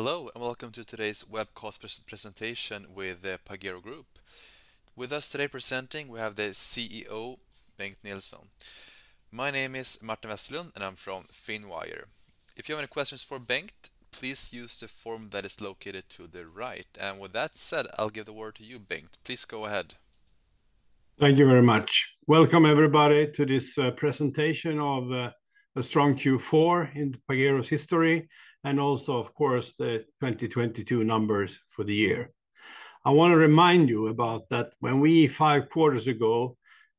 Hello, and welcome to today's webcast presentation with the Pagero Group. With us today presenting, we have the CEO, Bengt Nilsson. My name is Martin Westerlund, and I'm from Finwire. If you have any questions for Bengt, please use the form that is located to the right. And with that said, I'll give the word to you, Bengt. Please go ahead. Thank you very much. Welcome, everybody, to this uh, presentation of uh, a strong Q4 in Pagero's history, and also, of course, the 2022 numbers for the year. I want to remind you about that when we, five quarters ago,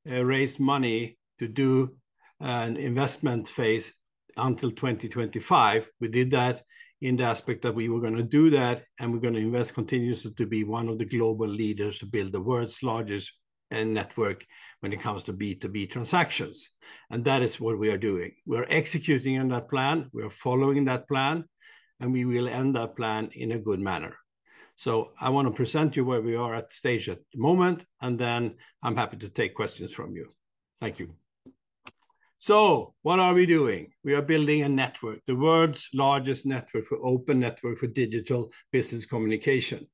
uh, raised money to do an investment phase until 2025, we did that in the aspect that we were gonna do that, and we're gonna invest continuously to be one of the global leaders to build the world's largest uh, network when it comes to B2B transactions, and that is what we are doing. We're executing on that plan, we are following that plan, and we will end that plan in a good manner. So I want to present you where we are at stage at the moment, and then I'm happy to take questions from you. Thank you. So what are we doing? We are building a network, the world's largest network for open network for digital business communication.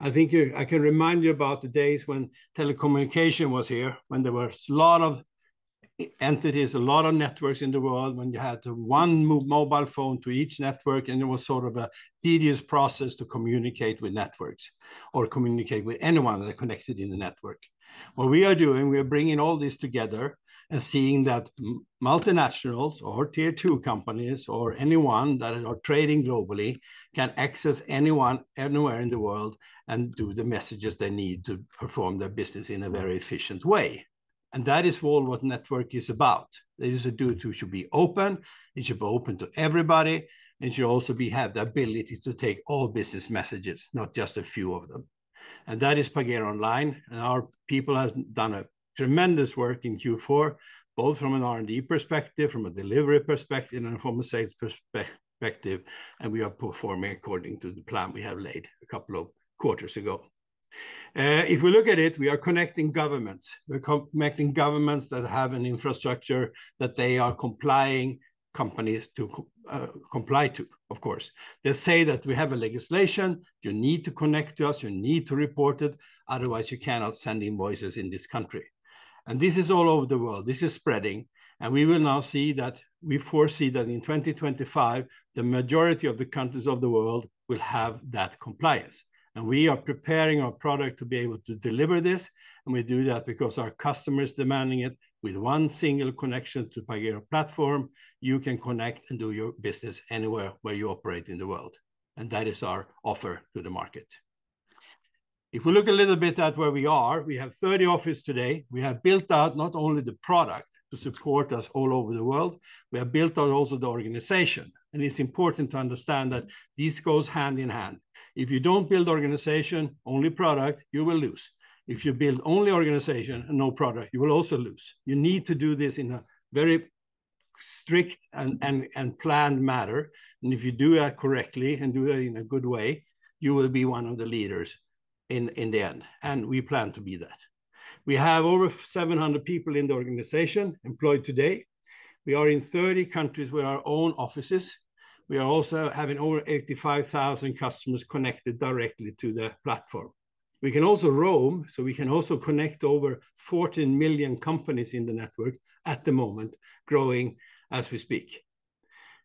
I think I can remind you about the days when telecommunication was here, when there was a lot of entities, a lot of networks in the world, when you had one mobile phone to each network, and it was sort of a tedious process to communicate with networks or communicate with anyone that connected in the network. What we are doing, we are bringing all this together and seeing that multinationals or Tier 2 companies or anyone that are trading globally can access anyone, anywhere in the world and do the messages they need to perform their business in a very efficient way. And that is all what network is about. It is a tool should be open, it should be open to everybody, and should also be have the ability to take all business messages, not just a few of them. And that is Pagero Online, and our people have done a tremendous work in Q4, both from an R&D perspective, from a delivery perspective, and from a sales perspective, and we are performing according to the plan we have laid a couple of quarters ago. Uh, if we look at it, we are connecting governments. We're connecting governments that have an infrastructure that they are complying companies to uh, comply to, of course. They say that we have a legislation, you need to connect to us, you need to report it, otherwise you cannot send invoices in this country. And this is all over the world. This is spreading, and we will now see that we foresee that in 2025, the majority of the countries of the world will have that compliance. And we are preparing our product to be able to deliver this, and we do that because our customer is demanding it. With one single connection to Pagero platform, you can connect and do your business anywhere where you operate in the world, and that is our offer to the market. If we look a little bit at where we are, we have 30 offices today. We have built out not only the product to support us all over the world, we have built out also the organization. And it's important to understand that this goes hand in hand. If you don't build organization, only product, you will lose. If you build only organization and no product, you will also lose. You need to do this in a very strict and and, and planned manner, and if you do that correctly and do that in a good way, you will be one of the leaders in, in the end, and we plan to be that. We have over 700 people in the organization employed today. We are in 30 countries with our own offices. We are also having over 85,000 customers connected directly to the platform. We can also roam, so we can also connect over 14 million companies in the network at the moment, growing as we speak.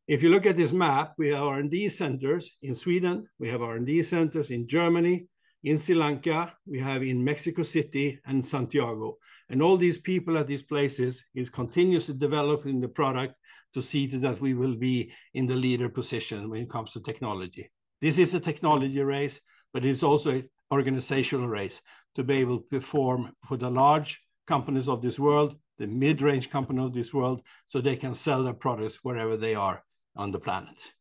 If you look at this map, we have R&D centers in Sweden, we have R&D centers in Germany, in Sri Lanka, we have in Mexico City and Santiago. And all these people at these places is continuously developing the product to see that we will be in the leader position when it comes to technology. This is a technology race, but it's also an organizational race to be able to perform for the large companies of this world, the mid-range company of this world, so they can sell their products wherever they are on the planet.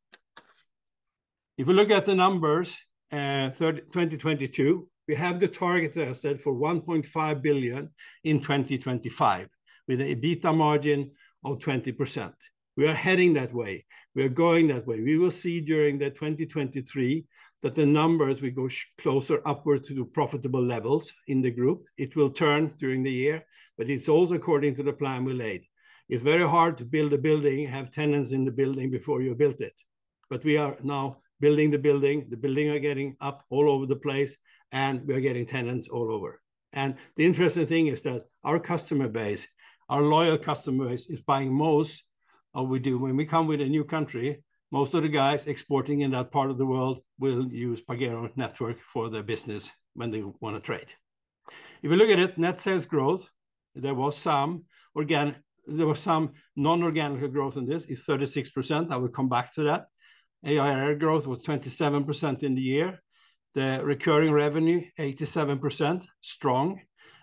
If we look at the numbers, Uh, 2022, we have the target, as I said, for 1.5 billion in 2025, with an EBITDA margin of 20%. We are heading that way. We are going that way. We will see during the 2023 that the numbers will go closer upwards to the profitable levels in the group. It will turn during the year, but it's also according to the plan we laid. It's very hard to build a building, have tenants in the building before you built it, but we are now building the building. The building are getting up all over the place, and we are getting tenants all over. And the interesting thing is that our customer base, our loyal customer base, is buying most of what we do. When we come with a new country, most of the guys exporting in that part of the world will use Pagero Network for their business when they want to trade. If you look at it, net sales growth, there was some organic, there was some non-organic growth in this, is 36%. I will come back to that. ARR growth was 27% in the year. The recurring revenue, 87%, strong,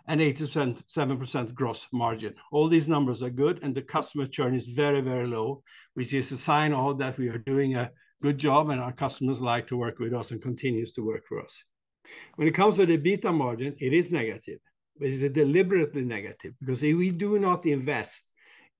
and 87% gross margin. All these numbers are good, and the customer churn is very, very low, which is a sign of that we are doing a good job, and our customers like to work with us and continues to work for us. When it comes to the EBITDA margin, it is negative, but it is deliberately negative, because if we do not invest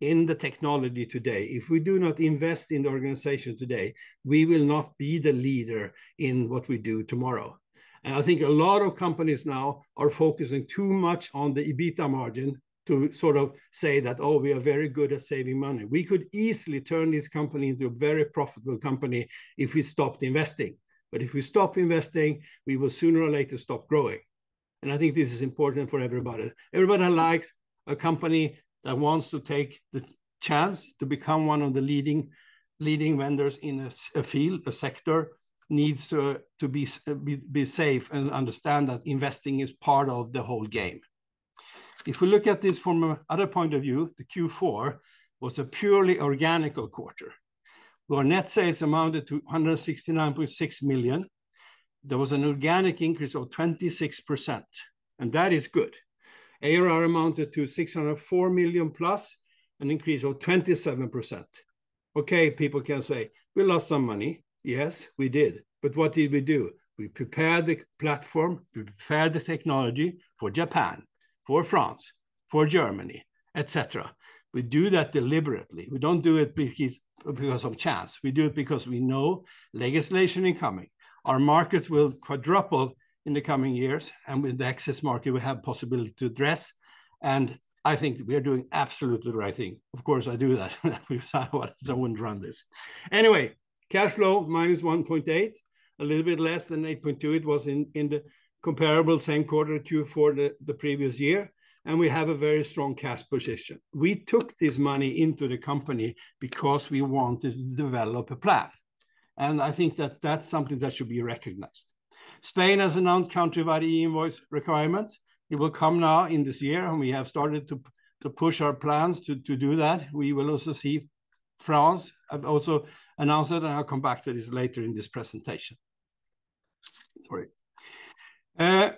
in the technology today, if we do not invest in the organization today, we will not be the leader in what we do tomorrow. And I think a lot of companies now are focusing too much on the EBITDA margin to sort of say that, "Oh, we are very good at saving money." We could easily turn this company into a very profitable company if we stopped investing. But if we stop investing, we will sooner or later stop growing. And I think this is important for everybody. Everybody likes a company that wants to take the chance to become one of the leading, leading vendors in a field, a sector, needs to to uh, be be safe and understand that investing is part of the whole game. If we look at this from another point of view, the Q4 was a purely organic quarter, where net sales amounted to 169.6 million. There was an organic increase of 26%, and that is good. ARR amounted to 604 million plus, an increase of 27%. Okay, people can say, "We lost some money." Yes, we did. But what did we do? We prepared the platform, we prepared the technology for Japan, for France, for Germany, et cetera. We do that deliberately. We don't do it because of chance. We do it because we know legislation incoming. Our markets will quadruple in the coming years, and with the access market, we have possibility to address, and I think we are doing absolutely the right thing. Of course, I do that. I wouldn't run this. Anyway, cash flow, -1.8, a little bit less than 8.2 it was in the comparable same quarter, Q4, the previous year, and we have a very strong cash position. We took this money into the company because we wanted to develop a plan, and I think that that's something that should be recognized. Spain has announced country-wide e-invoice requirements. It will come now in this year, and we have started to to push our plans to do that. We will also see France have also announced it, and I'll come back to this later in this presentation. Sorry. Uh,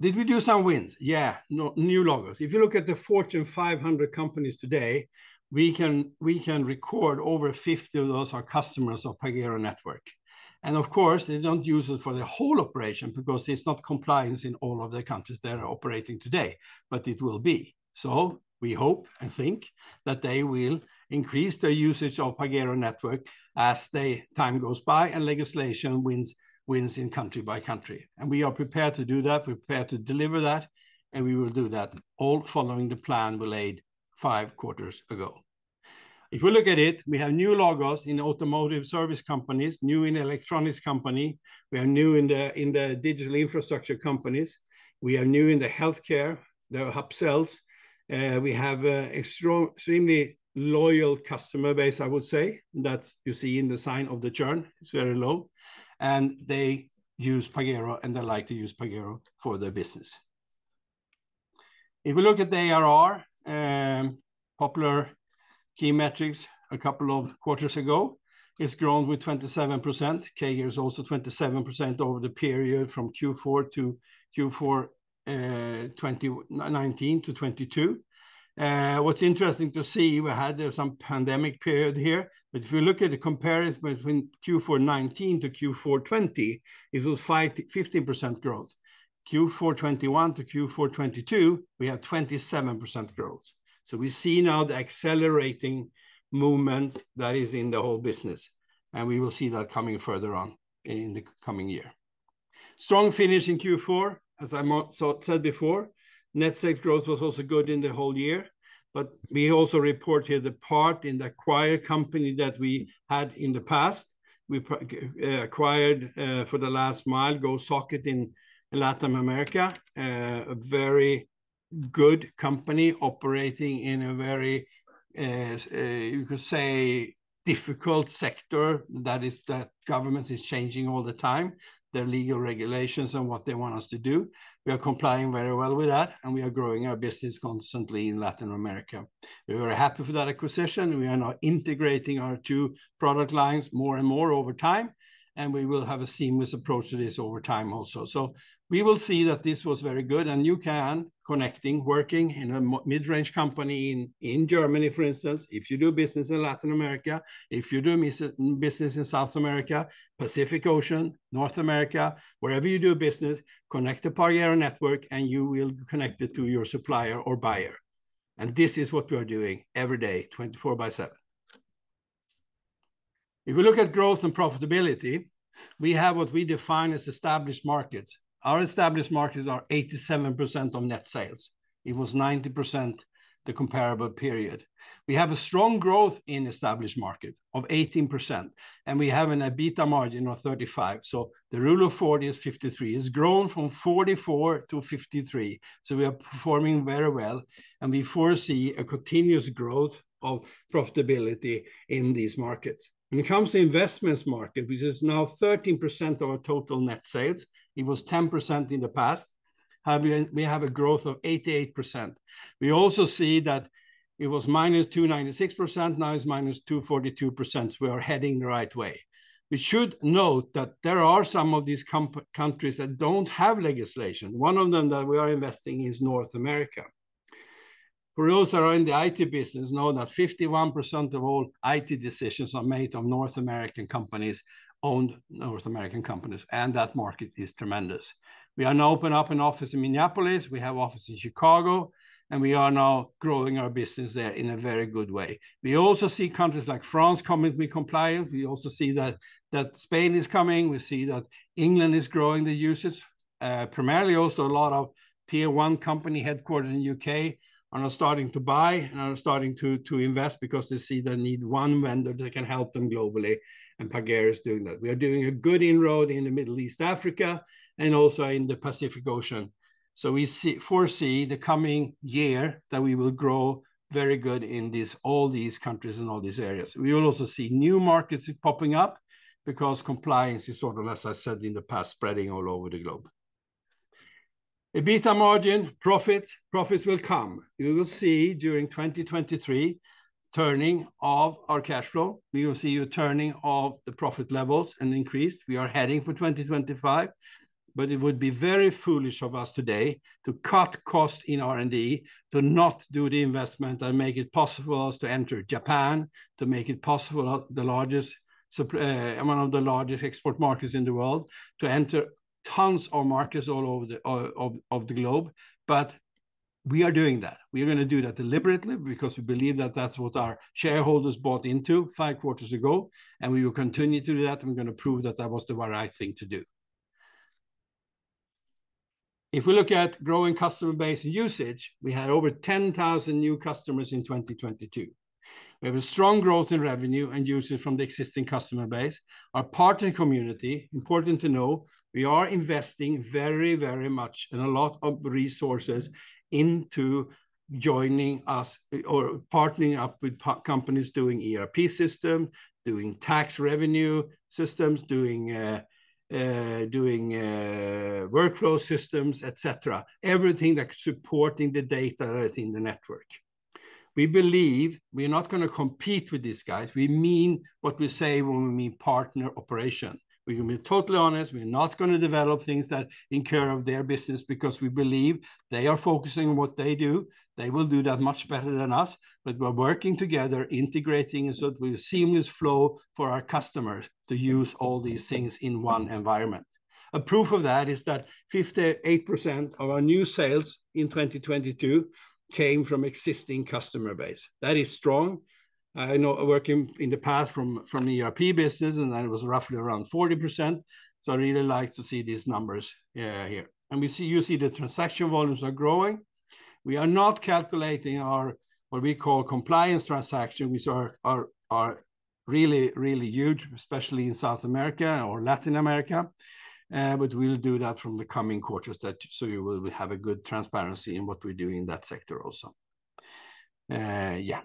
did we do some wins? Yeah, new logos. If you look at the Fortune 500 companies today, we can we can record over 50 of those are customers of Pagero Network. And of course, they don't use it for the whole operation because it's not compliance in all of the countries they are operating today, but it will be. So we hope and think that they will increase their usage of Pagero Network as the time goes by and legislation wins wins in country by country. And we are prepared to do that, prepared to deliver that, and we will do that, all following the plan we laid five quarters ago. If we look at it, we have new logos in automotive service companies, new in electronics company, we are new in the in the digital infrastructure companies, we are new in the healthcare, the upsells. Uh, we have uh, a extremely loyal customer base, I would say, that you see in the sign of the churn, it's very low, and they use Pagero, and they like to use Pagero for their business. If we look at the ARR, um, popular key metrics a couple of quarters ago, it's grown with 27%. CAGR is also 27% over the period from Q4 to Q4, uh, 2019 to 2022. Uh, what's interesting to see, we had uh, some pandemic period here, but if you look at the comparison between Q4 2019 to Q4 2020, it was 15% growth. Q4 2021 to Q4 2022, we have 27% growth. So we see now the accelerating movement that is in the whole business, and we will see that coming further on in the coming year. Strong finish in Q4, as I said before, net sales growth was also good in the whole year, but we also report here the part in the acquired company that we had in the past, we uh, acquired uh, for the last mile GoSocket in Latin America, uh, a very good company operating in a very, uh, uh, you could say, difficult sector. That is, that government is changing all the time, their legal regulations and what they want us to do. We are complying very well with that, and we are growing our business constantly in Latin America. We're very happy for that acquisition. We are now integrating our two product lines more and more over time, and we will have a seamless approach to this over time also. So we will see that this was very good, and you can connecting, working in a mid-range company in in Germany, for instance, if you do business in Latin America, if you do business in South America, Pacific Ocean, North America, wherever you do business, connect the Pagero Network, and you will connect it to your supplier or buyer. And this is what we are doing every day, 24/7. If we look at growth and profitability, we have what we define as established markets. Our established markets are 87% of net sales. It was 90% the comparable period. We have a strong growth in established market of 18%, and we have an EBITDA margin of 35. So the Rule of 40 is 53. It's grown from 44 to 53, so we are performing very well, and we foresee a continuous growth of profitability in these markets. When it comes to investments market, which is now 13% of our total net sales, it was 10% in the past, we have a growth of 88%. We also see that it was -296%, now it's -242%. so We are heading the right way. We should note that there are some of these countries that don't have legislation. One of them that we are investing is North America. For those that are in the IT business, know that 51% of all IT decisions are made of North American companies, owned North American companies, and that market is tremendous. We are now open up an office in Minneapolis, we have office in Chicago, and we are now growing our business there in a very good way. We also see countries like France coming to be compliant. We also see that that Spain is coming. We see that England is growing the usage. Uh, primarily also a lot of tier one company headquartered in U.K. are now starting to buy and are starting to to invest because they see they need one vendor that can help them globally, and Pagero is doing that. We are doing a good inroad in the Middle East, Africa, and also in the Pacific Ocean. So we see, foresee the coming year that we will grow very good in these, all these countries and all these areas. We will also see new markets popping up because compliance is sort of, as I said in the past, spreading all over the globe. EBITDA margin, profits, profits will come. You will see during 2023, turning of our cash flow. We will see a turning of the profit levels and increased. We are heading for 2025, but it would be very foolish of us today to cut cost in R&D, to not do the investment and make it possible us to enter Japan, to make it possible, uh, the largest uh, one of the largest export markets in the world, to enter tons of markets all over the uh, of the globe. But we are doing that. We are gonna do that deliberately because we believe that that's what our shareholders bought into five quarters ago, and we will continue to do that, and we're gonna prove that that was the right thing to do. If we look at growing customer base usage, we had over 10,000 new customers in 2022. We have a strong growth in revenue and usage from the existing customer base. Our partner community, important to know, we are investing very, very much and a lot of resources into joining us or partnering up with companies doing ERP system, doing tax revenue systems, doing uh, uh, doing uh, workflow systems, et cetera. Everything that's supporting the data that is in the network. We believe we're not gonna compete with these guys. We mean what we say when we mean partner operation. We're gonna be totally honest, we're not gonna develop things that incur of their business because we believe they are focusing on what they do. They will do that much better than us, but we're working together, integrating so that we have seamless flow for our customers to use all these things in one environment. A proof of that is that 58% of our new sales in 2022 came from existing customer base. That is strong. I know working in the past from the ERP business, and that was roughly around 40%, so I really like to see these numbers uh, here. And we see, you see the transaction volumes are growing. We are not calculating our, what we call compliance transaction, which are, are, are really, really huge, especially in South America or Latin America. Uh, but we'll do that from the coming quarters, that so you will have a good transparency in what we do in that sector also. Uh, yeah.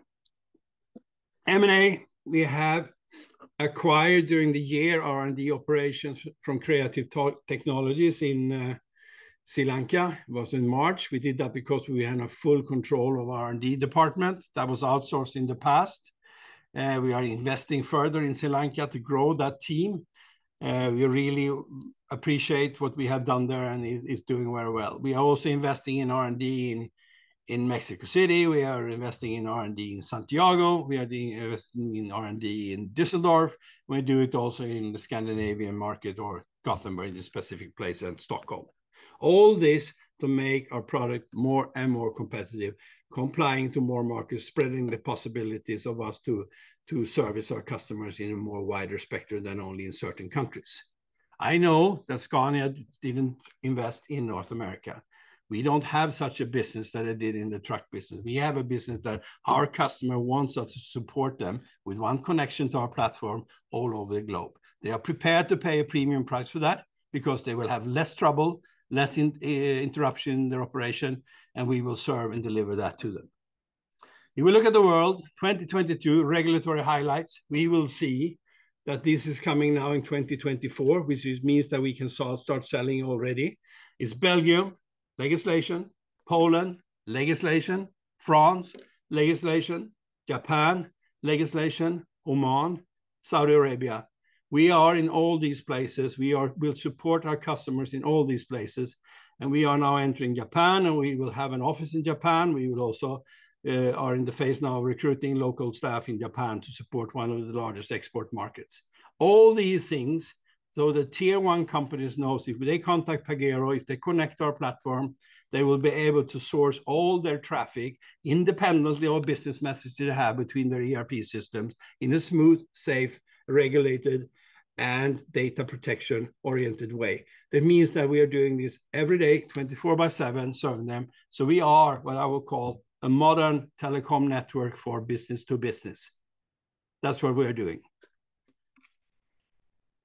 M&A, we have acquired during the year R&D operations from Creative Technologies in uh, Sri Lanka. It was in March. We did that because we had a full control of R&D department that was outsourced in the past. We are investing further in Sri Lanka to grow that team. Uh, we really appreciate what we have done there, and it's doing very well. We are also investing in R&D in Mexico City. We are investing in R&D in Santiago. We are doing, investing in R&D in Düsseldorf. We do it also in the Scandinavian market or Gothenburg, the specific place, and Stockholm. All this to make our product more and more competitive, complying to more markets, spreading the possibilities of us to service our customers in a more wider spectrum than only in certain countries. I know that Scania didn't invest in North America. We don't have such a business that it did in the truck business. We have a business that our customer wants us to support them with one connection to our platform all over the globe. They are prepared to pay a premium price for that because they will have less trouble, less eh, interruption in their operation, and we will serve and deliver that to them. If we look at the world, 2022 regulatory highlights, we will see that this is coming now in 2024, which means that we can start selling already. It's Belgium, legislation, Poland, legislation, France, legislation, Japan, legislation, Oman, Saudi Arabia. We are in all these places. We are, will support our customers in all these places, and we are now entering Japan, and we will have an office in Japan. We will also Uh, are in the phase now of recruiting local staff in Japan to support one of the largest export markets. All these things, so the Tier 1 companies knows if they contact Pagero, if they connect our platform, they will be able to source all their traffic independently of business messages they have between their ERP systems in a smooth, safe, regulated, and data protection-oriented way. That means that we are doing this every day, 24 by 7, serving them. So we are what I will call a modern telecom network for business to business. That's what we are doing.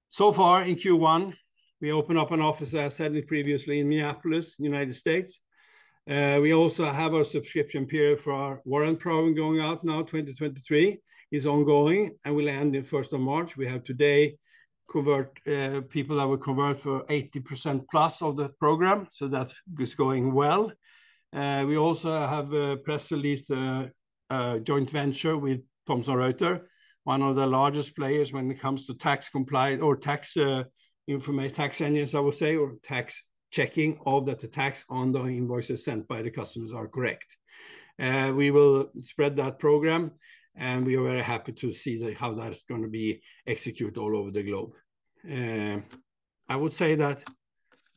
So far in Q1, we opened up an office, as I said it previously, in Minneapolis, United States. Uh, we also have our subscription period for our warrant program going out now, 2023, is ongoing, and will end in first of March. We have today convert uh, people that will convert for 80% plus of the program, so that is going well. Uh, we also have press released a uh, uh, joint venture with Thomson Reuters, one of the largest players when it comes to tax compliance or tax information, tax engines, I would say, or tax checking of that the tax on the invoices sent by the customers are correct. We will spread that program, and we are very happy to see how that is gonna be executed all over the globe. I would say that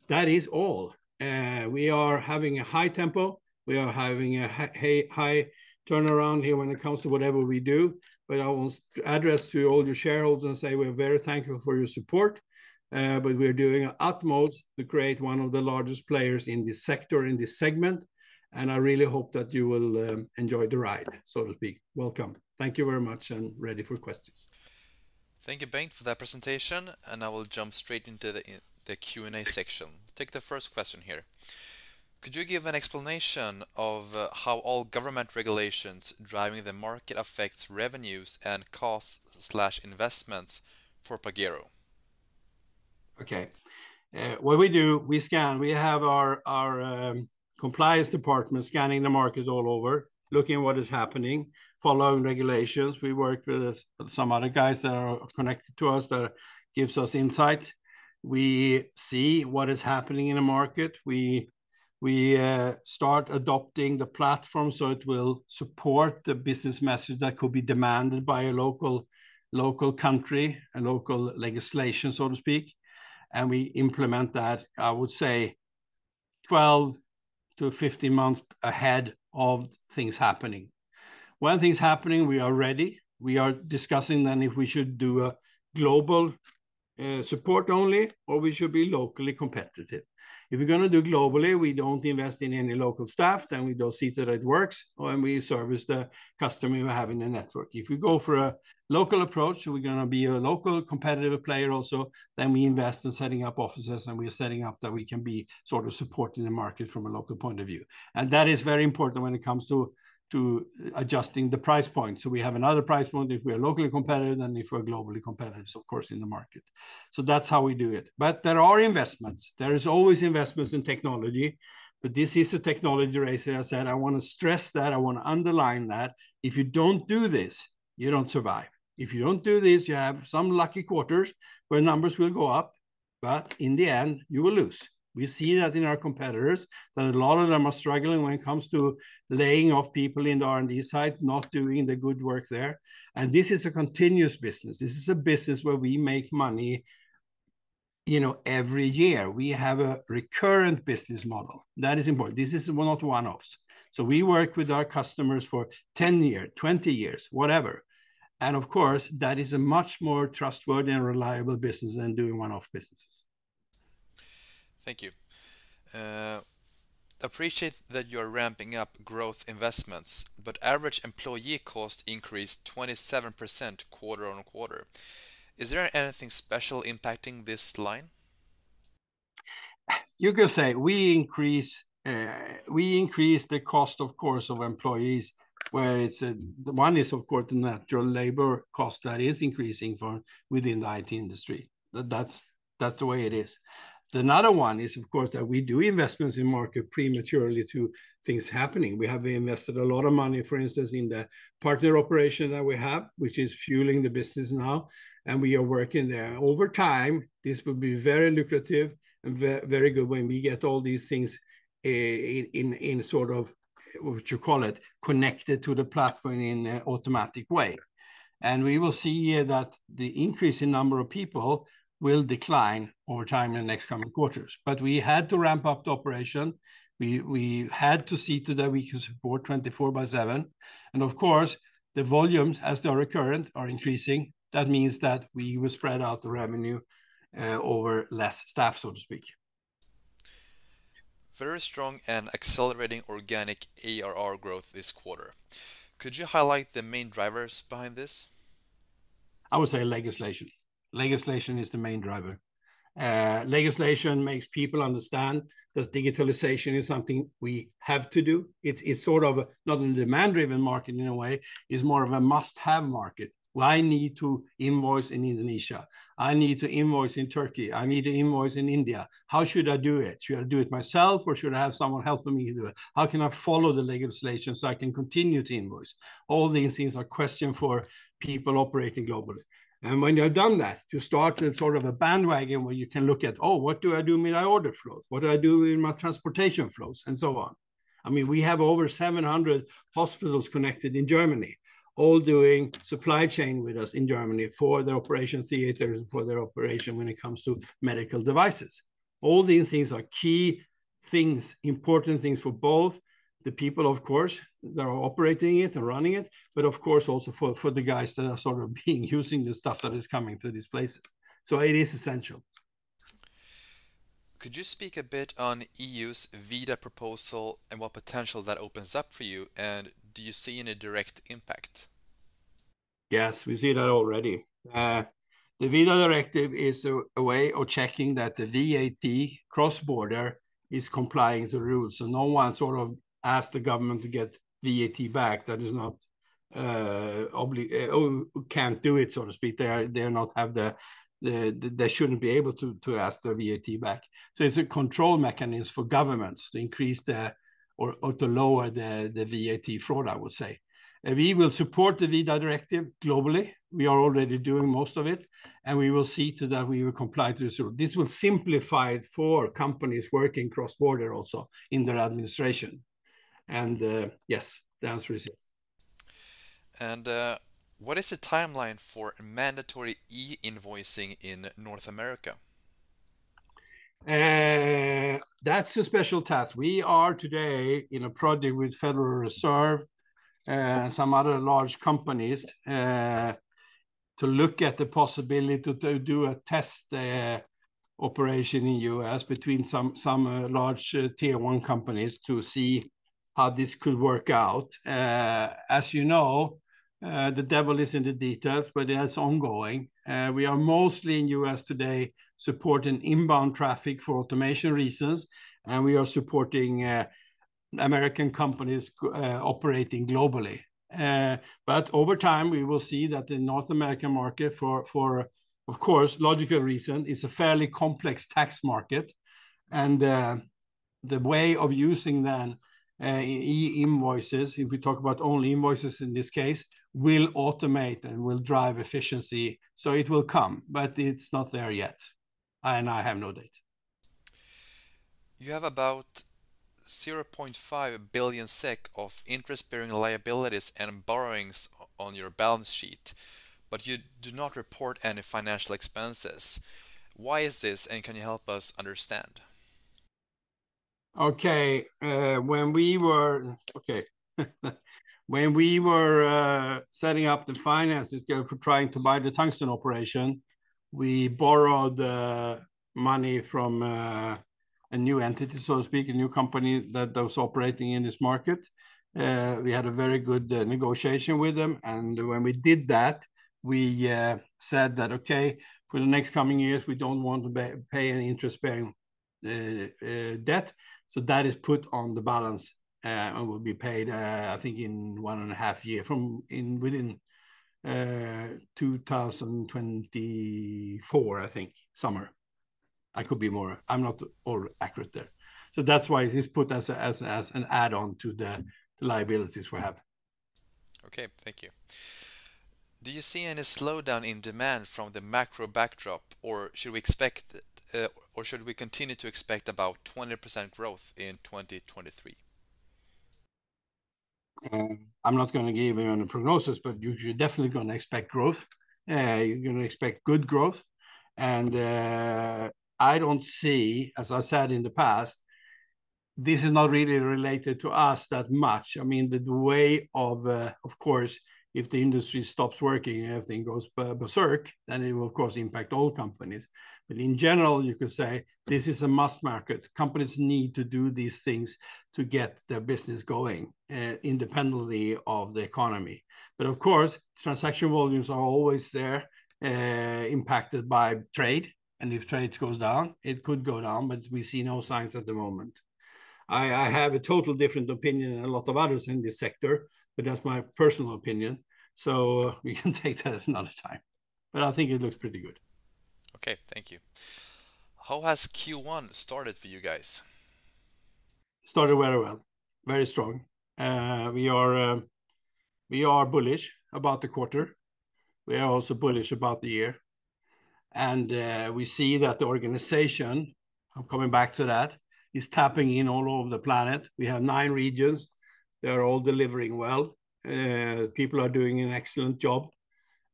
that is all. Uh, we are having a high tempo. We are having a high turnaround here when it comes to whatever we do. But I to address to all your shareholders and say we're very thankful for your support, uh, but we're doing our utmost to create one of the largest players in this sector, in this segment, and I really hope that you will um, enjoy the ride, so to speak. Welcome. Thank you very much, and ready for questions. Thank you, Bengt, for that presentation, and I will jump straight into the Q&A section. Take the first question here. Could you give an explanation of uh, how all government regulations driving the market affects revenues and costs slash investments for Pagero? Okay. Uh, what we do, we scan. We have our our um, compliance department scanning the market all over, looking at what is happening, following regulations. We work with some other guys that are connected to us, that gives us insight. We see what is happening in the market. We we uh, start adopting the platform, so it will support the business message that could be demanded by a local local country, a local legislation, so to speak, and we implement that, I would say, 12 to 15 months ahead of things happening. When things happening, we are ready. We are discussing then if we should do a global Eh, support only, or we should be locally competitive. If we're gonna do globally, we don't invest in any local staff, then we don't see that it works, and we service the customer we have in the network. If we go for a local approach, we're gonna be a local competitive player also, then we invest in setting up offices, and we are setting up that we can be sort of supporting the market from a local point of view. And that is very important when it comes to adjusting the price point. So we have another price point if we are locally competitive than if we're globally competitive, of course, in the market. So that's how we do it. But there are investments. There is always investments in technology, but this is a technology race. As I said, I want to stress that, I want to underline that. If you don't do this, you don't survive. If you don't do this, you have some lucky quarters where numbers will go up, but in the end, you will lose. We see that in our competitors, that a lot of them are struggling when it comes to laying off people in the R&D side, not doing the good work there. And this is a continuous business. This is a business where we make money, you know, every year. We have a recurrent business model. That is important. This is not one-offs. So we work with our customers for 10 years, 20 years, whatever. And of course, that is a much more trustworthy and reliable business than doing one-off businesses. Thank you. Uh, appreciate that you're ramping up growth investments, but average employee cost increased 27% quarter-on-quarter. Is there anything special impacting this line? You could say we increase, uh, we increase the cost, of course, of employees, where it's, uh, the one is, of course, the natural labor cost that is increasing within the IT industry. That's, that's the way it is. Another one is, of course, that we do investments in market prematurely to things happening. We have invested a lot of money, for instance, in the partner operation that we have, which is fueling the business now, and we are working there. Over time, this will be very lucrative and very good when we get all these things, eh, in in sort of, what you call it, connected to the platform in an automatic way. And we will see eh, that the increase in number of people will decline over time in the next coming quarters. But we had to ramp up the operation. We had to see to that we can support 24/7. And of course, the volumes, as they are recurrent, are increasing. That means that we will spread out the revenue uh, over less staff, so to speak. Very strong and accelerating organic ARR growth this quarter. Could you highlight the main drivers behind this? I would say legislation. Legislation is the main driver. Uh, legislation makes people understand that digitalization is something we have to do. It's it's sort of not a demand-driven market in a way, it's more of a must-have market. Well, I need to invoice in Indonesia. I need to invoice in Turkey. I need to invoice in India. How should I do it? Should I do it myself, or should I have someone helping me do it? How can I follow the legislation so I can continue to invoice? All these things are question for people operating globally. And when you have done that, you start a sort of a bandwagon where you can look at, "Oh, what do I do with my order flows? What do I do with my transportation flows?" And so on. I mean, we have over 700 hospitals connected in Germany, all doing supply chain with us in Germany for their operation theaters and for their operation when it comes to medical devices. All these things are key things, important things for both the people, of course, that are operating it and running it, but of course, also for for the guys that are sort of being using the stuff that is coming to these places. So it is essential. Could you speak a bit on EU's ViDA proposal and what potential that opens up for you, and do you see any direct impact? Yes, we see that already. Uh, the ViDA directive is a way of checking that the VAT cross-border is complying to rules. So no one sort of ask the government to get VAT back, that is not uh, or uh, oh, can't do it, so to speak. They are they are not have the, they shouldn't be able to to ask the VAT back. So it's a control mechanism for governments to increase the or or to lower the the VAT fraud, I would say. And we will support the ViDA directive globally. We are already doing most of it, and we will see to that we will comply to this. rule. This will simplify it for companies working cross-border also in their administration. And uh, yes, the answer is yes. And uh, what is the timeline for mandatory e-invoicing in North America? Uh, that's a special task. We are today in a project with Federal Reserve, and some other large companies, to look at the possibility to do a test operation in U.S. between some large Tier 1 companies to see how this could work out. Uh, as you know, uh, the devil is in the details, but it's ongoing. Uh, we are mostly in U.S. today supporting inbound traffic for automation reasons, and we are supporting American companies operating globally. But over time, we will see that the North American market, for of course logical reason, is a fairly complex tax market. And the way of using then Uh, e-invoices, if we talk about only invoices in this case, will automate and will drive efficiency. So it will come, but it's not there yet, and I have no date. You have about 0.5 billion SEK of interest-bearing liabilities and borrowings on your balance sheet, but you do not report any financial expenses. Why is this, and can you help us understand? Okay, uh, when we were okay, when we were uh, setting up the finances for trying to buy the tungsten operation, we borrowed uh, money from uh, a new entity, so to speak, a new company that was operating in this market. We had a very good negotiation with them, and when we did that, we said that, "Okay, for the next coming years, we don't want to pay any interest-bearing Uh, uh, debt." So that is put on the balance uh, and will be paid, I think in one and a half year from in within 2024, I think, summer. I could be more... I'm not all accurate there. So that's why it is put as a, as as an add-on to the liabilities we have. Okay, thank you. Do you see any slowdown in demand from the macro backdrop, or should we expect, Uh, or should we continue to expect about 20% growth in 2023? Um, I'm not gonna give you any prognosis, but you're definitely gonna expect growth. Uh, you're gonna expect good growth, and uh, I don't see, as I said in the past, this is not really related to us that much. I mean, the way of, of course, if the industry stops working and everything goes berserk, then it will, of course, impact all companies. But in general, you could say this is a must market. Companies need to do these things to get their business going, uh, independently of the economy. But of course, transaction volumes are always there, uh, impacted by trade, and if trade goes down, it could go down, but we see no signs at the moment. I have a total different opinion than a lot of others in this sector, but that's my personal opinion, so we can take that at another time. But I think it looks pretty good. Okay, thank you. How has Q1 started for you guys? Started very well, very strong. Uh, we are um, we are bullish about the quarter. We are also bullish about the year, and we see that the organization, I'm coming back to that, is tapping in all over the planet. We have nine regions. They're all delivering well. Uh, people are doing an excellent job.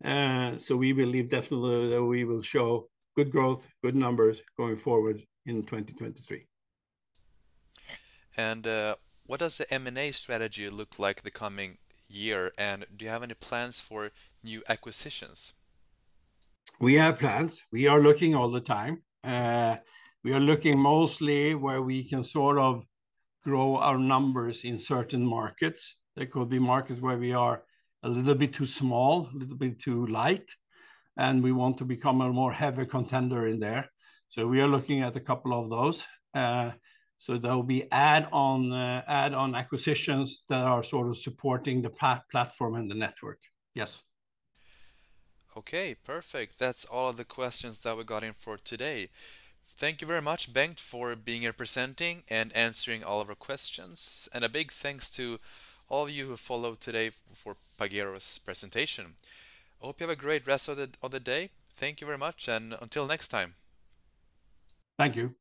Uh, so we believe definitely that we will show good growth, good numbers going forward in 2023. And uh, What does the M&A strategy look like the coming year, and do you have any plans for new acquisitions? We have plans. We are looking all the time. We are looking mostly where we can sort of grow our numbers in certain markets. There could be markets where we are a little bit too small, a little bit too light, and we want to become a more heavy contender in there. So we are looking at a couple of those. Uh, so there will be add-on uh, add-on acquisitions that are sort of supporting the platform and the network. Yes. Okay, perfect. That's all of the questions that we got in for today. Thank you very much, Bengt, for being here presenting and answering all of our questions. And a big thanks to all of you who followed today for Pagero's presentation. I hope you have a great rest of the day. Thank you very much, and until next time. Thank you.